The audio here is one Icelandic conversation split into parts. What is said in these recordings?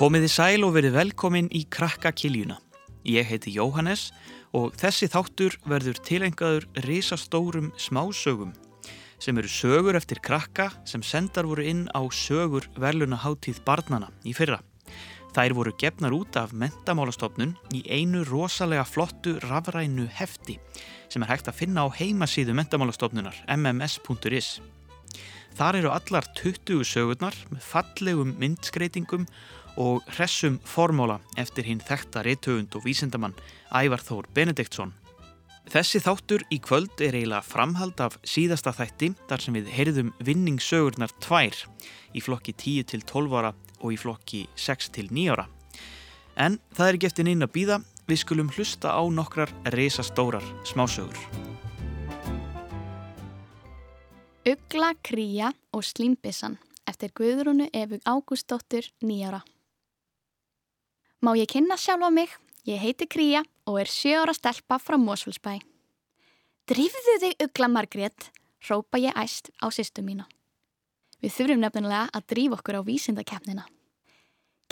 Komiði sæl og verið velkomin í Krakka Kiljuna. Ég heiti Jóhannes og þessi þáttur verður tilengaður risastórum smásögum sem eru sögur eftir krakka sem sendar voru inn á sögur verluna háttíð barnana í fyrra. Þær voru gefnar út af mentamálastofnun í einu rosalega flottu rafrænu hefti sem er hægt að finna á heimasíðu mentamálastofnunar mms.is. Þar eru allar 20 sögurnar með fallegum myndskreitingum og hressum formóla eftir hinn þekta reytöfund og vísindamann Ævar Þór Benediktsson. Þessi þáttur í kvöld er eiginlega framhald af síðasta þætti þar sem við heyrðum vinningssögurnar tvær í flokki 10 til 12 ára og í flokki 6 til 9 ára. En það er ekki eftir neina býða, við skulum hlusta á nokkrar reysastórar smásögur. Ugla, Kría og Slímbissan eftir Guðrúnu Efug Ágústóttur nýjára. Má ég kynna sjálf á mig? Ég heiti Kría og er sjö ára stelpa frá Mósfellsbæ. Drifðu þig Ugla Margrét, rópa ég æst á sýstu mína. Við þurfum nefnilega að drífa okkur á vísindakeppnina.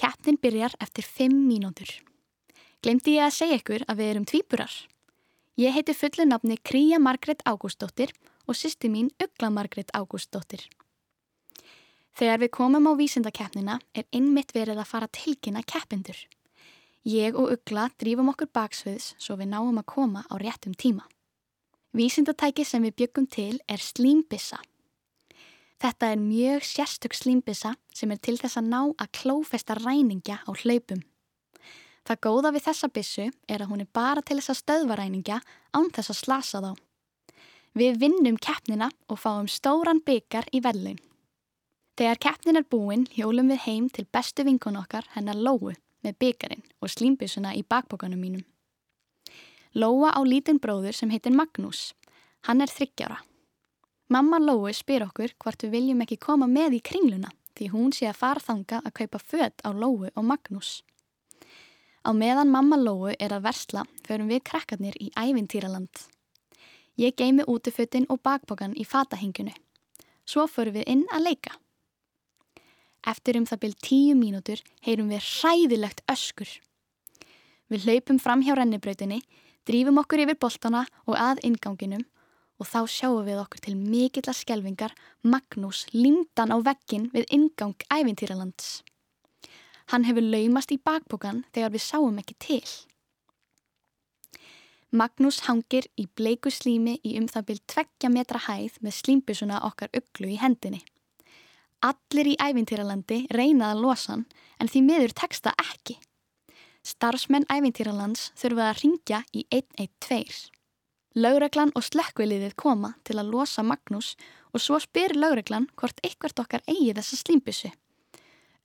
Keppnin byrjar eftir 5 mínútur. Glemdi ég að segja ykkur að við erum tvíburar. Ég heiti fullu nafni Kría Margrét Ágústóttir og sýstu mín Ugla Margrét Ágústóttir. Þegar við komum á vísindakeppnina er innmitt verið að fara tilkynna keppindur. Ég og Ugla drífum okkur baksviðs svo við náum að koma á réttum tíma. Vísindatæki sem við byggum til er slímbissa. Þetta er mjög sérstök slímbissa sem er til þess að ná að klófesta ræningja á hlaupum. Það góða við þessa bissu er að hún er bara til þess að stöðva ræningja án þess að slasa þá. Við vinnum keppnina og fáum stóran byggar í verðlun. Þegar keppnin er búin hjólum við heim til bestu vinkun okkar hennar Lóu með byggarinn og slímbissuna í bakbókanum mínum. Lóa á lítinn bróður sem heitir Magnús. Hann er þryggjára. Mamma Lói spyr okkur hvort við viljum ekki koma með í kringluna því hún sé að fara þanga að kaupa född á Lói og Magnús. Á meðan mamma Lói er að versla förum við krakkarnir í ævintýraland. Ég geimi útifötinn og bakbókan í fatahengunu. Svo förum við inn að leika. Eftir um það byrj tíu mínútur heyrum við hræðilegt öskur. Við hlaupum fram hjá rennibrautinni, drífum okkur yfir boltana og að inganginum og þá sjáum við okkur til mikill að skelvingar Magnús lindan á vekkin við ingang ævintýralands. Hann hefur laumast í bakbókan þegar við sáum ekki til. Magnús hangir í bleiku slími í um það byrj tveggja metra hæð með slímbisuna okkar uglu í hendinni. Allir í ævintýralandi reynað að losa hann en því miður teksta ekki. Starfsmenn ævintýralands þurfa að ringja í 112. Laureglan og slekkviliðið koma til að losa Magnús og svo spyr laureglan hvort eitthvert okkar eigi þessa slímbissu.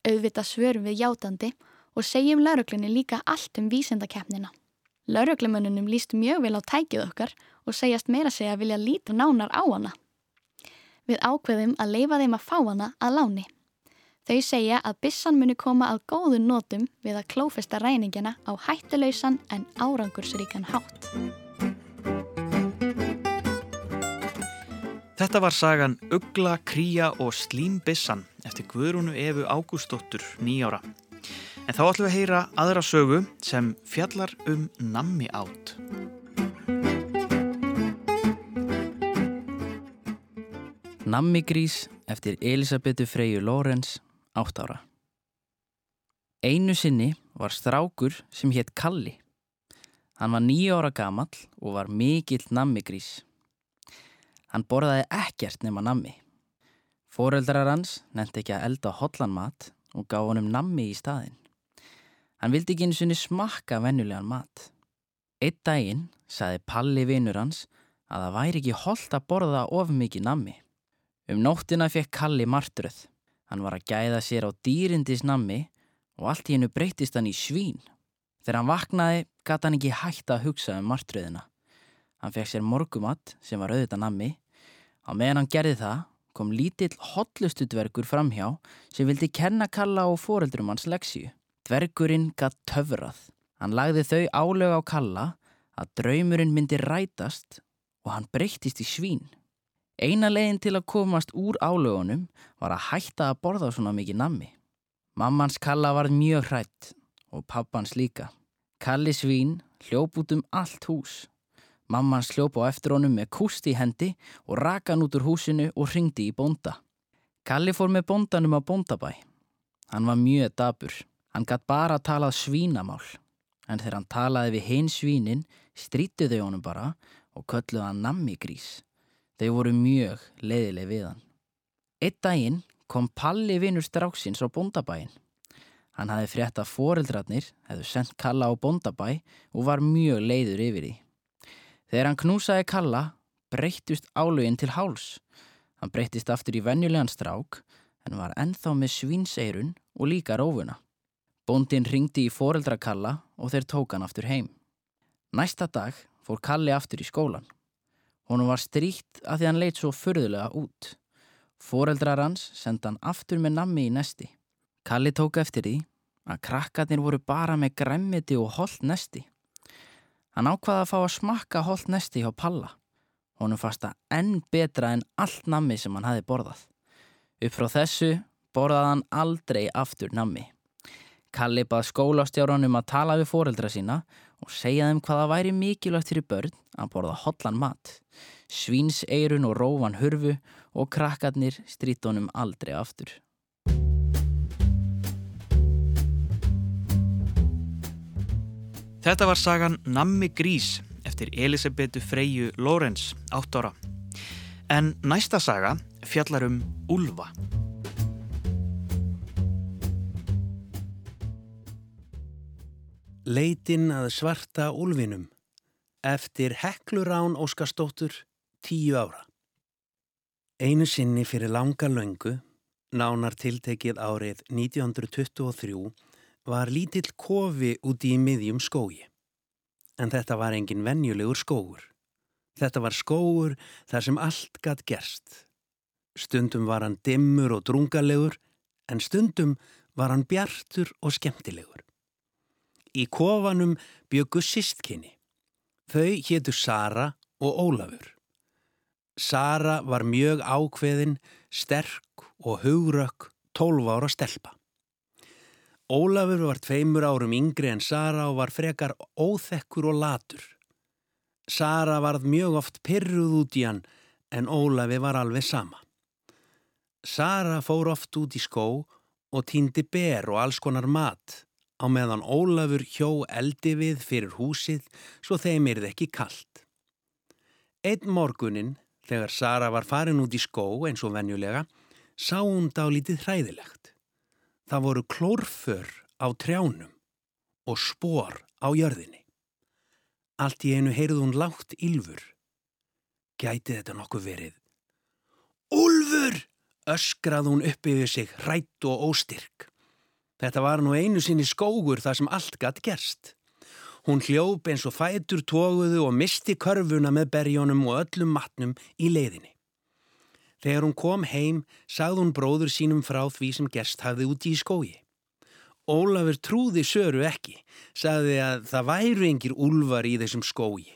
Auðvitað svörum við játandi og segjum lauruglinni líka allt um vísendakeppnina. Lauruglamönnunum líst mjög vel á tækið okkar og segjast meira segja vilja líta nánar á hana. Við ákveðum að leifa þeim að fá hana að láni. Þau segja að bissan muni koma að góðun nótum við að klófesta ræningina á hættulausan en árangursríkan hátt. Þetta var sagan Ugla, Kría og Slímbissan eftir Guðrúnu Efu Ágústóttur nýjára. En þá ætlum við að heyra aðra sögu sem fjallar um nammi átt. Nammigrís eftir Elisabetu Freyju Lórens, 8 ára. Einu sinni var strákur sem hétt Kalli. Hann var nýja ára gamall og var mikill nammigrís. Hann borðaði ekkert nema nammi. Fóreldrar hans nefndi ekki að elda hotlan mat og gaf honum nammi í staðin. Hann vildi ekki einu sinni smakka vennulegan mat. Eitt daginn saði Palli vinnur hans að það væri ekki holdt að borða of mikið nammi. Um nóttina fekk Kalli martröð. Hann var að gæða sér á dýrindis nammi og allt í hennu breytist hann í svín. Þegar hann vaknaði gata hann ekki hægt að hugsa um martröðina. Hann fekk sér morgumatt sem var auðvitað nammi. Á meðan hann gerði það kom lítill hotlustudvergur framhjá sem vildi kenna Kalla og foreldrum hans leksju. Dvergurinn gatt töfrað. Hann lagði þau álega á Kalla að draumurinn myndi rætast og hann breytist í svín. Eina leginn til að komast úr álögunum var að hætta að borða svona mikið nammi. Mammans Kalla var mjög hrætt og pappans líka. Kalli svín hljóp út um allt hús. Mammans hljóp á eftir honum með kúst í hendi og raka hann út úr húsinu og ringdi í bonda. Kalli fór með bondanum á bondabæ. Hann var mjög dabur. Hann gætt bara að talað svínamál. En þegar hann talaði við hinn svínin, strítu þau honum bara og kölluði hann nammi grís. Þau voru mjög leiðileg við hann. Eitt daginn kom Palli vinnur stráksins á bondabæin. Hann hafi frétt að foreldrarnir hefðu sendt Kalla á bondabæ og var mjög leiður yfir því. Þegar hann knúsaði Kalla, breyttust áluginn til háls. Hann breyttist aftur í venjulegan strák en var ennþá með svinseirun og líka rófuna. Bondin ringdi í foreldra Kalla og þeir tók hann aftur heim. Næsta dag fór Kalli aftur í skólan. Honum var stríkt að því hann leitt svo förðulega út. Foreldrar hans senda hann aftur með nammi í nesti. Kalli tók eftir því að krakkarnir voru bara með græmmiti og holdt nesti. Hann ákvaði að fá að smakka holdt nesti hjá Palla. Honum fasta enn betra en allt nammi sem hann hafi borðað. Upp frá þessu borðað hann aldrei aftur nammi. Kalli bað skólastjáranum að tala við foreldra sína og segja þeim hvaða væri mikilvægt fyrir börn að borða hotlan mat. Svíns-eirun og rófan hurfu og krakkarnir strítunum aldrei aftur. Þetta var sagan Nammi Grís eftir Elisabetu Freyju Lorenz, 8 ára. En næsta saga fjallar um Ulfa. Leitin að svarta úlfinum eftir Heklurán Óskarsdóttur, tíu ára. Einu sinni fyrir langa löngu, nánar tiltekið árið 1923, var lítill kofi úti í miðjum skógi. En þetta var engin venjulegur skógur. Þetta var skógur þar sem allt gatt gerst. Stundum var hann dimmur og drungalegur, en stundum var hann bjartur og skemmtilegur. Í kofanum byggu sistkinni. Þau hétu Sara og Ólafur. Sara var mjög ákveðin, sterk og hugrökk, tólf ára stelpa. Ólafur var tveimur árum yngri en Sara og var frekar óþekkur og latur. Sara varð mjög oft pyrruð út í hann en Ólafi var alveg sama. Sara fór oft út í skó og týndi ber og alls konar mat á meðan Ólafur hjó eldi við fyrir húsið svo þeim er það ekki kallt. Einn morgunin, þegar Sara var farin út í skó eins og venjulega, sá hún dálítið hræðilegt. Það voru klórför á trjánum og spór á jörðinni. Allt í einu heyrði hún lágt ylfur. Gæti þetta nokkuð verið? Úlfur! öskrað hún upp yfir sig, hrætt og óstyrk. Þetta var nú einu sinni skógur þar sem allt gatt gerst. Hún hljóp eins og fætur tóguðu og misti körfuna með berjónum og öllum matnum í leiðinni. Þegar hún kom heim, sagði hún bróður sínum frá því sem gerst hafði úti í skógi. Ólafur trúði Söru ekki, sagði að það væru engir úlvar í þessum skógi.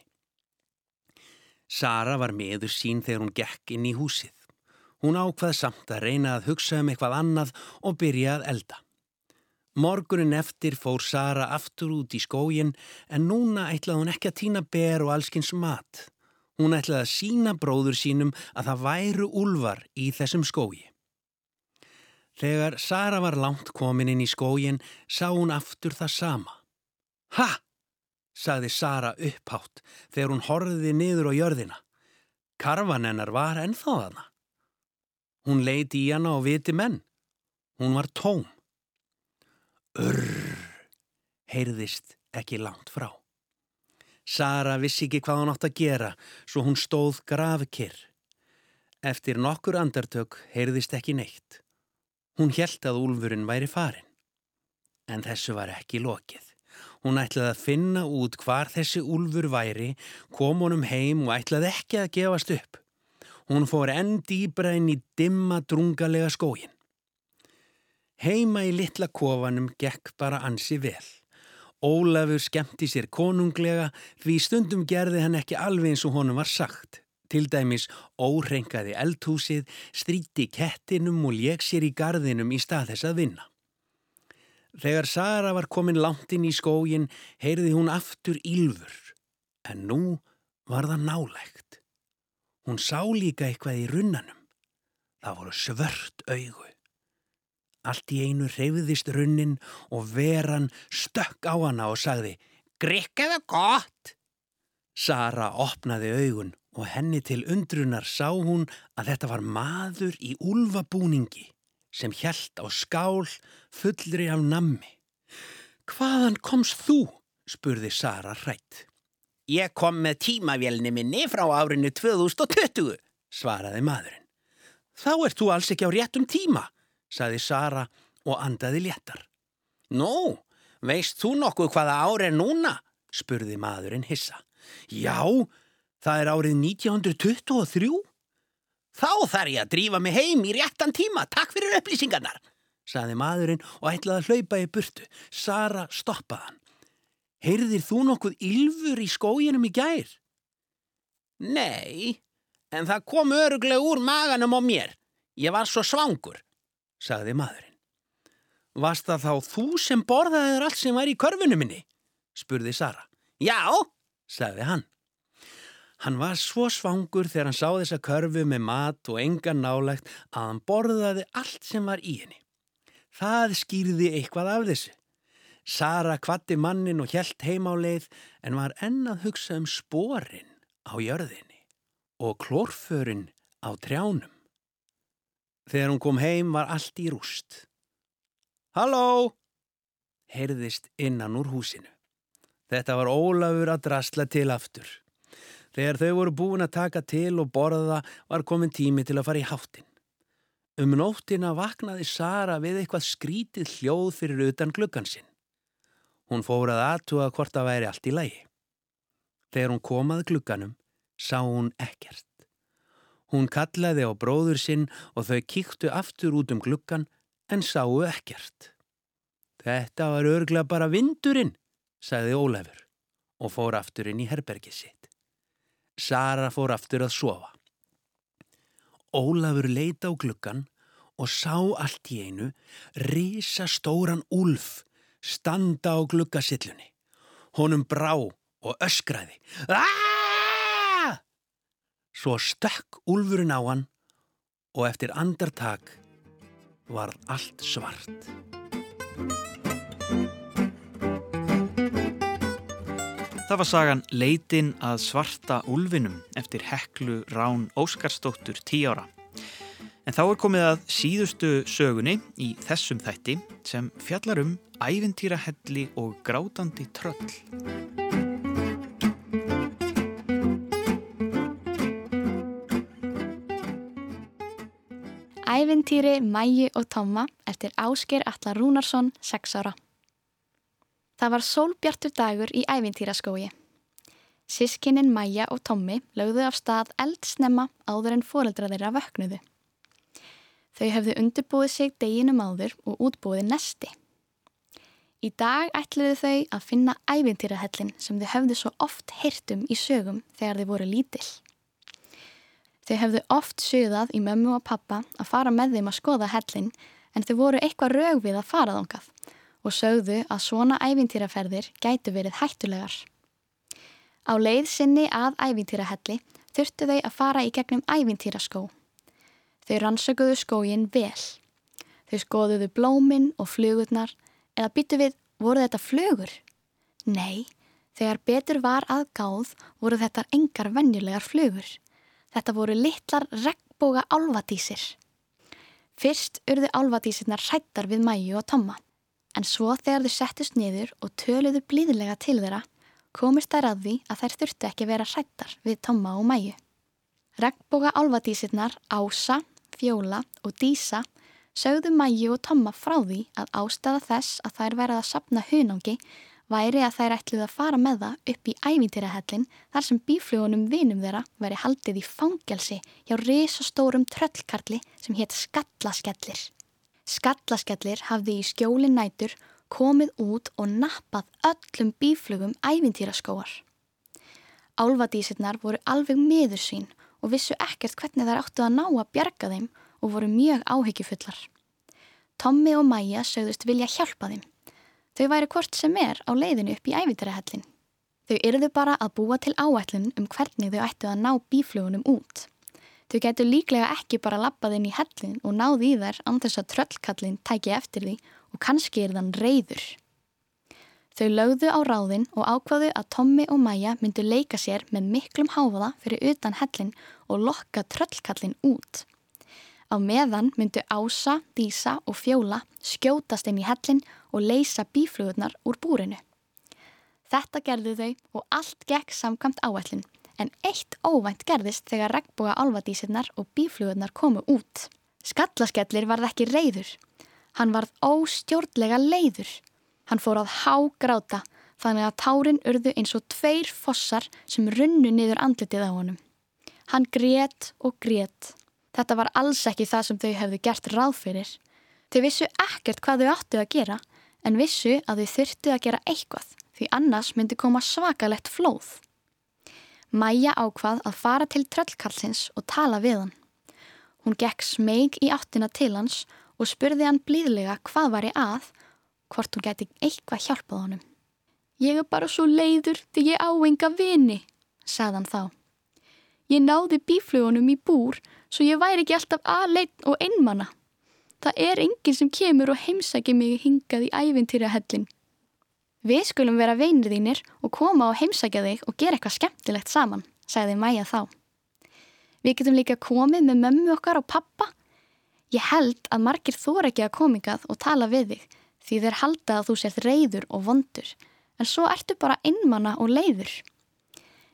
Sara var meður sín þegar hún gekk inn í húsið. Hún ákvað samt að reyna að hugsa um eitthvað annað og byrja að elda. Morgunin eftir fór Sara aftur út í skógin en núna ætlaði hún ekki að týna ber og allskins mat. Hún ætlaði að sína bróður sínum að það væru úlvar í þessum skógi. Þegar Sara var langt komin inn í skógin sá hún aftur það sama. Ha! sagði Sara upphátt þegar hún horfiði niður á jörðina. Karvan hennar var ennþá þarna. Hún leiti í hana og viti menn. Hún var tóm. Urr, heyrðist ekki langt frá. Sara vissi ekki hvað hann átt að gera, svo hún stóð grafkirr. Eftir nokkur andartök heyrðist ekki neitt. Hún hjælt að úlfurinn væri farin. En þessu var ekki lokið. Hún ætlaði að finna út hvar þessi úlfur væri, kom honum heim og ætlaði ekki að gefast upp. Hún fór enn dýbra inn í dimma drungalega skógin. Heima í litla kofanum gekk bara ansi vel. Ólafur skemmti sér konunglega því stundum gerði hann ekki alveg eins og honum var sagt. Til dæmis órengaði eldhúsið, stríti kettinum og lék sér í gardinum í stað þess að vinna. Þegar Sara var komin langt inn í skógin heyrði hún aftur ílfur, en nú var það nálægt. Hún sá líka eitthvað í runnanum. Það voru svört augu. Allt í einu reyfiðist runnin og veran stökk á hana og sagði Grikkaðu gott! Sara opnaði augun og henni til undrunar sá hún að þetta var maður í úlfabúningi sem hjælt á skál fullri af nammi. Hvaðan komst þú? spurði Sara hrætt. Ég kom með tímavélni minni frá árinu 2020, svaraði maðurinn. Þá ert þú alls ekki á réttum tíma, saði Sara og andaði léttar. Nú, veist þú nokkuð hvaða ár er núna? spurði maðurinn hissa. Já, það er árið 1923. Þá þarf ég að drífa mig heim í réttan tíma, takk fyrir upplýsingarnar, saði maðurinn og ætlaði að hlaupa í burtu. Sara stoppaðan. Heyrðir þú nokkuð ylfur í skóginum í gær? Nei, en það kom öruglega úr maganum á mér. Ég var svo svangur, sagði maðurinn. Varst það þá þú sem borðaði þér allt sem var í körfunum minni? spurði Sara. Já, sagði hann. Hann var svo svangur þegar hann sá þessa körfu með mat og engan nálægt að hann borðaði allt sem var í henni. Það skýrði eitthvað af þessu. Sara kvatti mannin og hjælt heim á leið en var ennað hugsa um sporin á jörðinni og klórförin á trjánum. Þegar hún kom heim var allt í rúst. Halló! heyrðist innan úr húsinu. Þetta var Ólafur að drasla til aftur. Þegar þau voru búin að taka til og borða var komin tími til að fara í háttin. Um nóttina vaknaði Sara við eitthvað skrítið hljóð fyrir utan gluggan sinn. Hún fór að aðtúa hvort það væri allt í lægi. Þegar hún komaði glugganum sá hún ekkert. Hún kallaði á bróður sinn og þau kíktu aftur út um gluggan en sáu ekkert. Þetta var örgla bara vindurinn, sagði Ólafur og fór aftur inn í herbergið sitt. Sara fór aftur að sofa. Ólafur leita á gluggan og sá allt í einu risa stóran úlf standa á gluggasillunni. Honum brá og öskraði. Aaaaah! Svo stökk úlfurinn á hann og eftir andartak var allt svart. Það var sagan Leitin að svarta úlfinum eftir Heklu Rán Óskarsdóttur 10 ára. En þá er komið að síðustu sögunni í þessum þætti sem fjallar um ævintýrahelli og grátandi tröll. Ævintýri Mæju og Tomma eftir Ásker Allar Rúnarsson, 6 ára. Það var sólbjartur dagur í ævintýraskói. Sískinin Mæja og Tommi lögðu af stað eldsnemma áður en fóreldra þeirra vöknuðu. Þau hefðu undirbúið sig deginum áður og útbúið nesti. Í dag ætluðu þau að finna ævintýrahellin sem þau hefðu svo oft hirtum í sögum þegar þau voru lítill. Þau hefðu oft sögðað í mömmu og pappa að fara með þeim að skoða hellin en þau voru eitthvað rög við að fara þángað og sögðu að svona ævintýraferðir gætu verið hættulegar. Á leið sinni að ævintýrahelli þurftu þau að fara í gegnum ævintýraskó. Þau rannsökuðu skógin vel. Þau skoðuðu blómin og flugurnar eða byttu við, voru þetta flugur? Nei, þegar betur var aðgáð voru þetta engar vennjulegar flugur. Þetta voru litlar regnboga álvatísir. Fyrst urðu álvatísirnar hrættar við Mæju og Tomma, en svo þegar þau settust niður og töluðu blíðlega til þeirra, komist þær að því að þær þurftu ekki vera hrættar við Tomma og Mæju. Regnboga álvatísirnar Ása, Fjóla og Dísa sögðu Mæju og Tomma frá því að ástæða þess að þær verið að sapna hunangi væri að þær ætluð að fara með það upp í ævintýrahellin þar sem bíflugunum vinum þeirra væri haldið í fangelsi hjá risastórum tröllkarli sem hétt Skallaskellir. Skallaskellir hafði í skjóli nætur komið út og nappað öllum bíflugum ævintýraskóar. Álvadísirnar voru alveg miður sín og vissu ekkert hvernig þær áttu að ná að bjarga þeim og voru mjög áhyggjufullar. Tommi og Mæja sögðust vilja hjálpa þeim Þau væri hvort sem er á leiðinu upp í ævitærahellin. Þau yrðu bara að búa til áætlun um hvernig þau ættu að ná bíflugunum út. Þau getur líklega ekki bara lappað inn í hellin og náði í þær þess að tröllkallin tæki eftir því og kannski er þann reyður. Þau lögðu á ráðin og ákvaðu að Tommi og Maja myndu leika sér með miklum háfaða fyrir utan hellin og lokka tröllkallin út. Á meðan myndu Ása, Dísa og Fjóla skjótast inn í hellin og leysa bíflugurnar úr búrinu. Þetta gerðu þau og allt gekk samkvæmt áætlun en eitt óvænt gerðist þegar regnbúa álvadísirnar og bíflugurnar komu út. Skallaskellir varð ekki reyður. Hann varð óstjórnlega leiður. Hann fór að há gráta þannig að tárin urðu eins og tveir fossar sem runnu niður andlitið á honum. Hann grét og grét. Þetta var alls ekki það sem þau hefðu gert ráð fyrir. Þau vissu ekkert hvað þau áttu að gera en vissu að þau þurftu að gera eitthvað því annars myndi koma svakalett flóð. Mæja ákvað að fara til tröllkallsins og tala við hann. Hún gekk smeg í áttina til hans og spurði hann blíðlega hvað var ég að, hvort hún geti eitthvað hjálpað honum. Ég er bara svo leiður því ég áenga vini, sagðan þá. Ég náði bíflugunum í búr svo ég væri ekki alltaf aðleitt og einmanna. Það er enginn sem kemur og heimsækir mig hingað í æfintýrahellin. Við skulum vera veinir þínir og koma og heimsækja þig og gera eitthvað skemmtilegt saman, sagði Maja þá. Við getum líka komið með mömmu okkar og pappa. Ég held að margir þóra ekki að komingað og tala við þig því þeir halda að þú sért reyður og vondur, en svo ertu bara innmanna og leiður.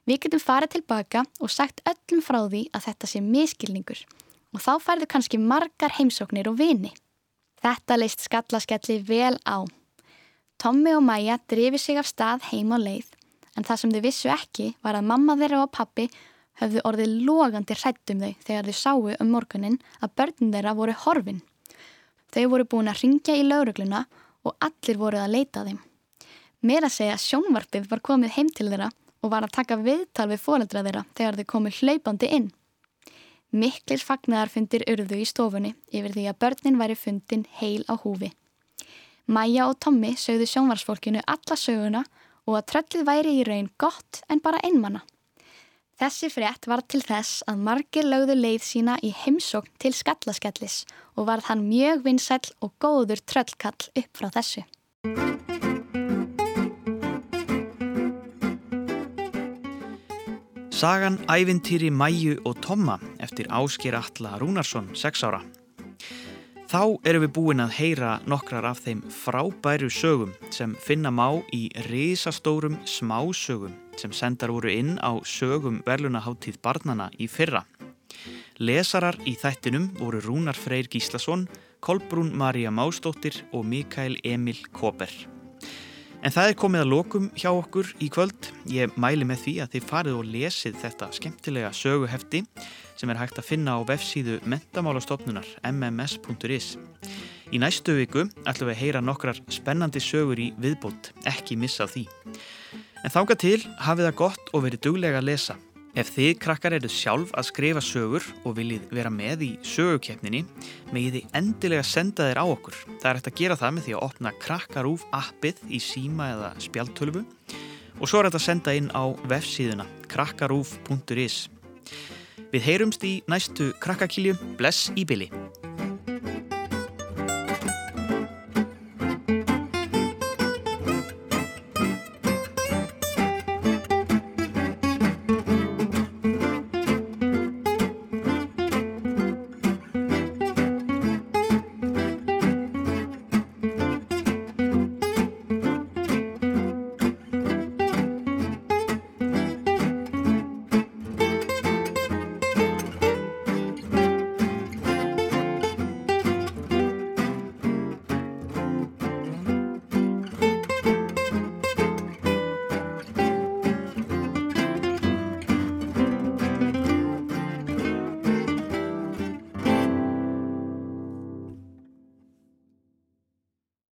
Við getum farið tilbaka og sagt öllum frá því að þetta sé miskilningur og þá færðu kannski margar heimsóknir og vini. Þetta leist skallaskelli vel á. Tommi og Maja drifi sig af stað heim á leið en það sem þau vissu ekki var að mamma þeirra og pappi höfðu orðið logandi hrættum þau þegar þau sáu um morgunin að börnum þeirra voru horfin. Þau voru búin að ringja í laurugluna og allir voruð að leita þeim. Meira segja sjónvarpið var komið heim til þeirra og var að taka viðtal við fóreldra þeirra þegar þau komið hlaupandi inn. Miklir fagnadarfundir urðu í stofunni yfir því að börnin væri fundin heil á húfi. Maja og Tommi sögðu sjónvarsfólkinu alla söguna og að tröllið væri í raun gott en bara einmanna. Þessi frétt var til þess að margir lögðu leið sína í heimsókn til skallaskellis og varð hann mjög vinsæl og góður tröllkall upp frá þessu. Sagan Ævintýri Mæju og Tomma eftir Ásker Alla Rúnarsson, 6 ára. Þá erum við búin að heyra nokkrar af þeim frábæru sögum sem finna má í risastórum smásögum sem sendar voru inn á sögum verlunaháttíð barnana í fyrra. Lesarar í þættinum voru Rúnar Freyr Gíslason, Kolbrún Maria Mástóttir og Mikael Emil Koper. En það er komið að lokum hjá okkur í kvöld. Ég mæli með því að þið farið og lesið þetta skemmtilega söguhefti sem er hægt að finna á vefsíðu mentamálastofnunar mms.is. Í næstu viku ætlum við að heyra nokkrar spennandi sögur í viðbót, ekki missa því. En þáka til hafið það gott og verið duglega að lesa. Ef þið krakkar eru sjálf að skrifa sögur og viljið vera með í sögukefninni, megið þið endilega senda þeir á okkur. Það er hægt að gera það með því að opna krakkarúf appið í síma eða spjaltölfu og svo er þetta að senda inn á vefsíðuna krakkarúf.is. Við heyrumst í næstu krakkakilju. Bless í byli.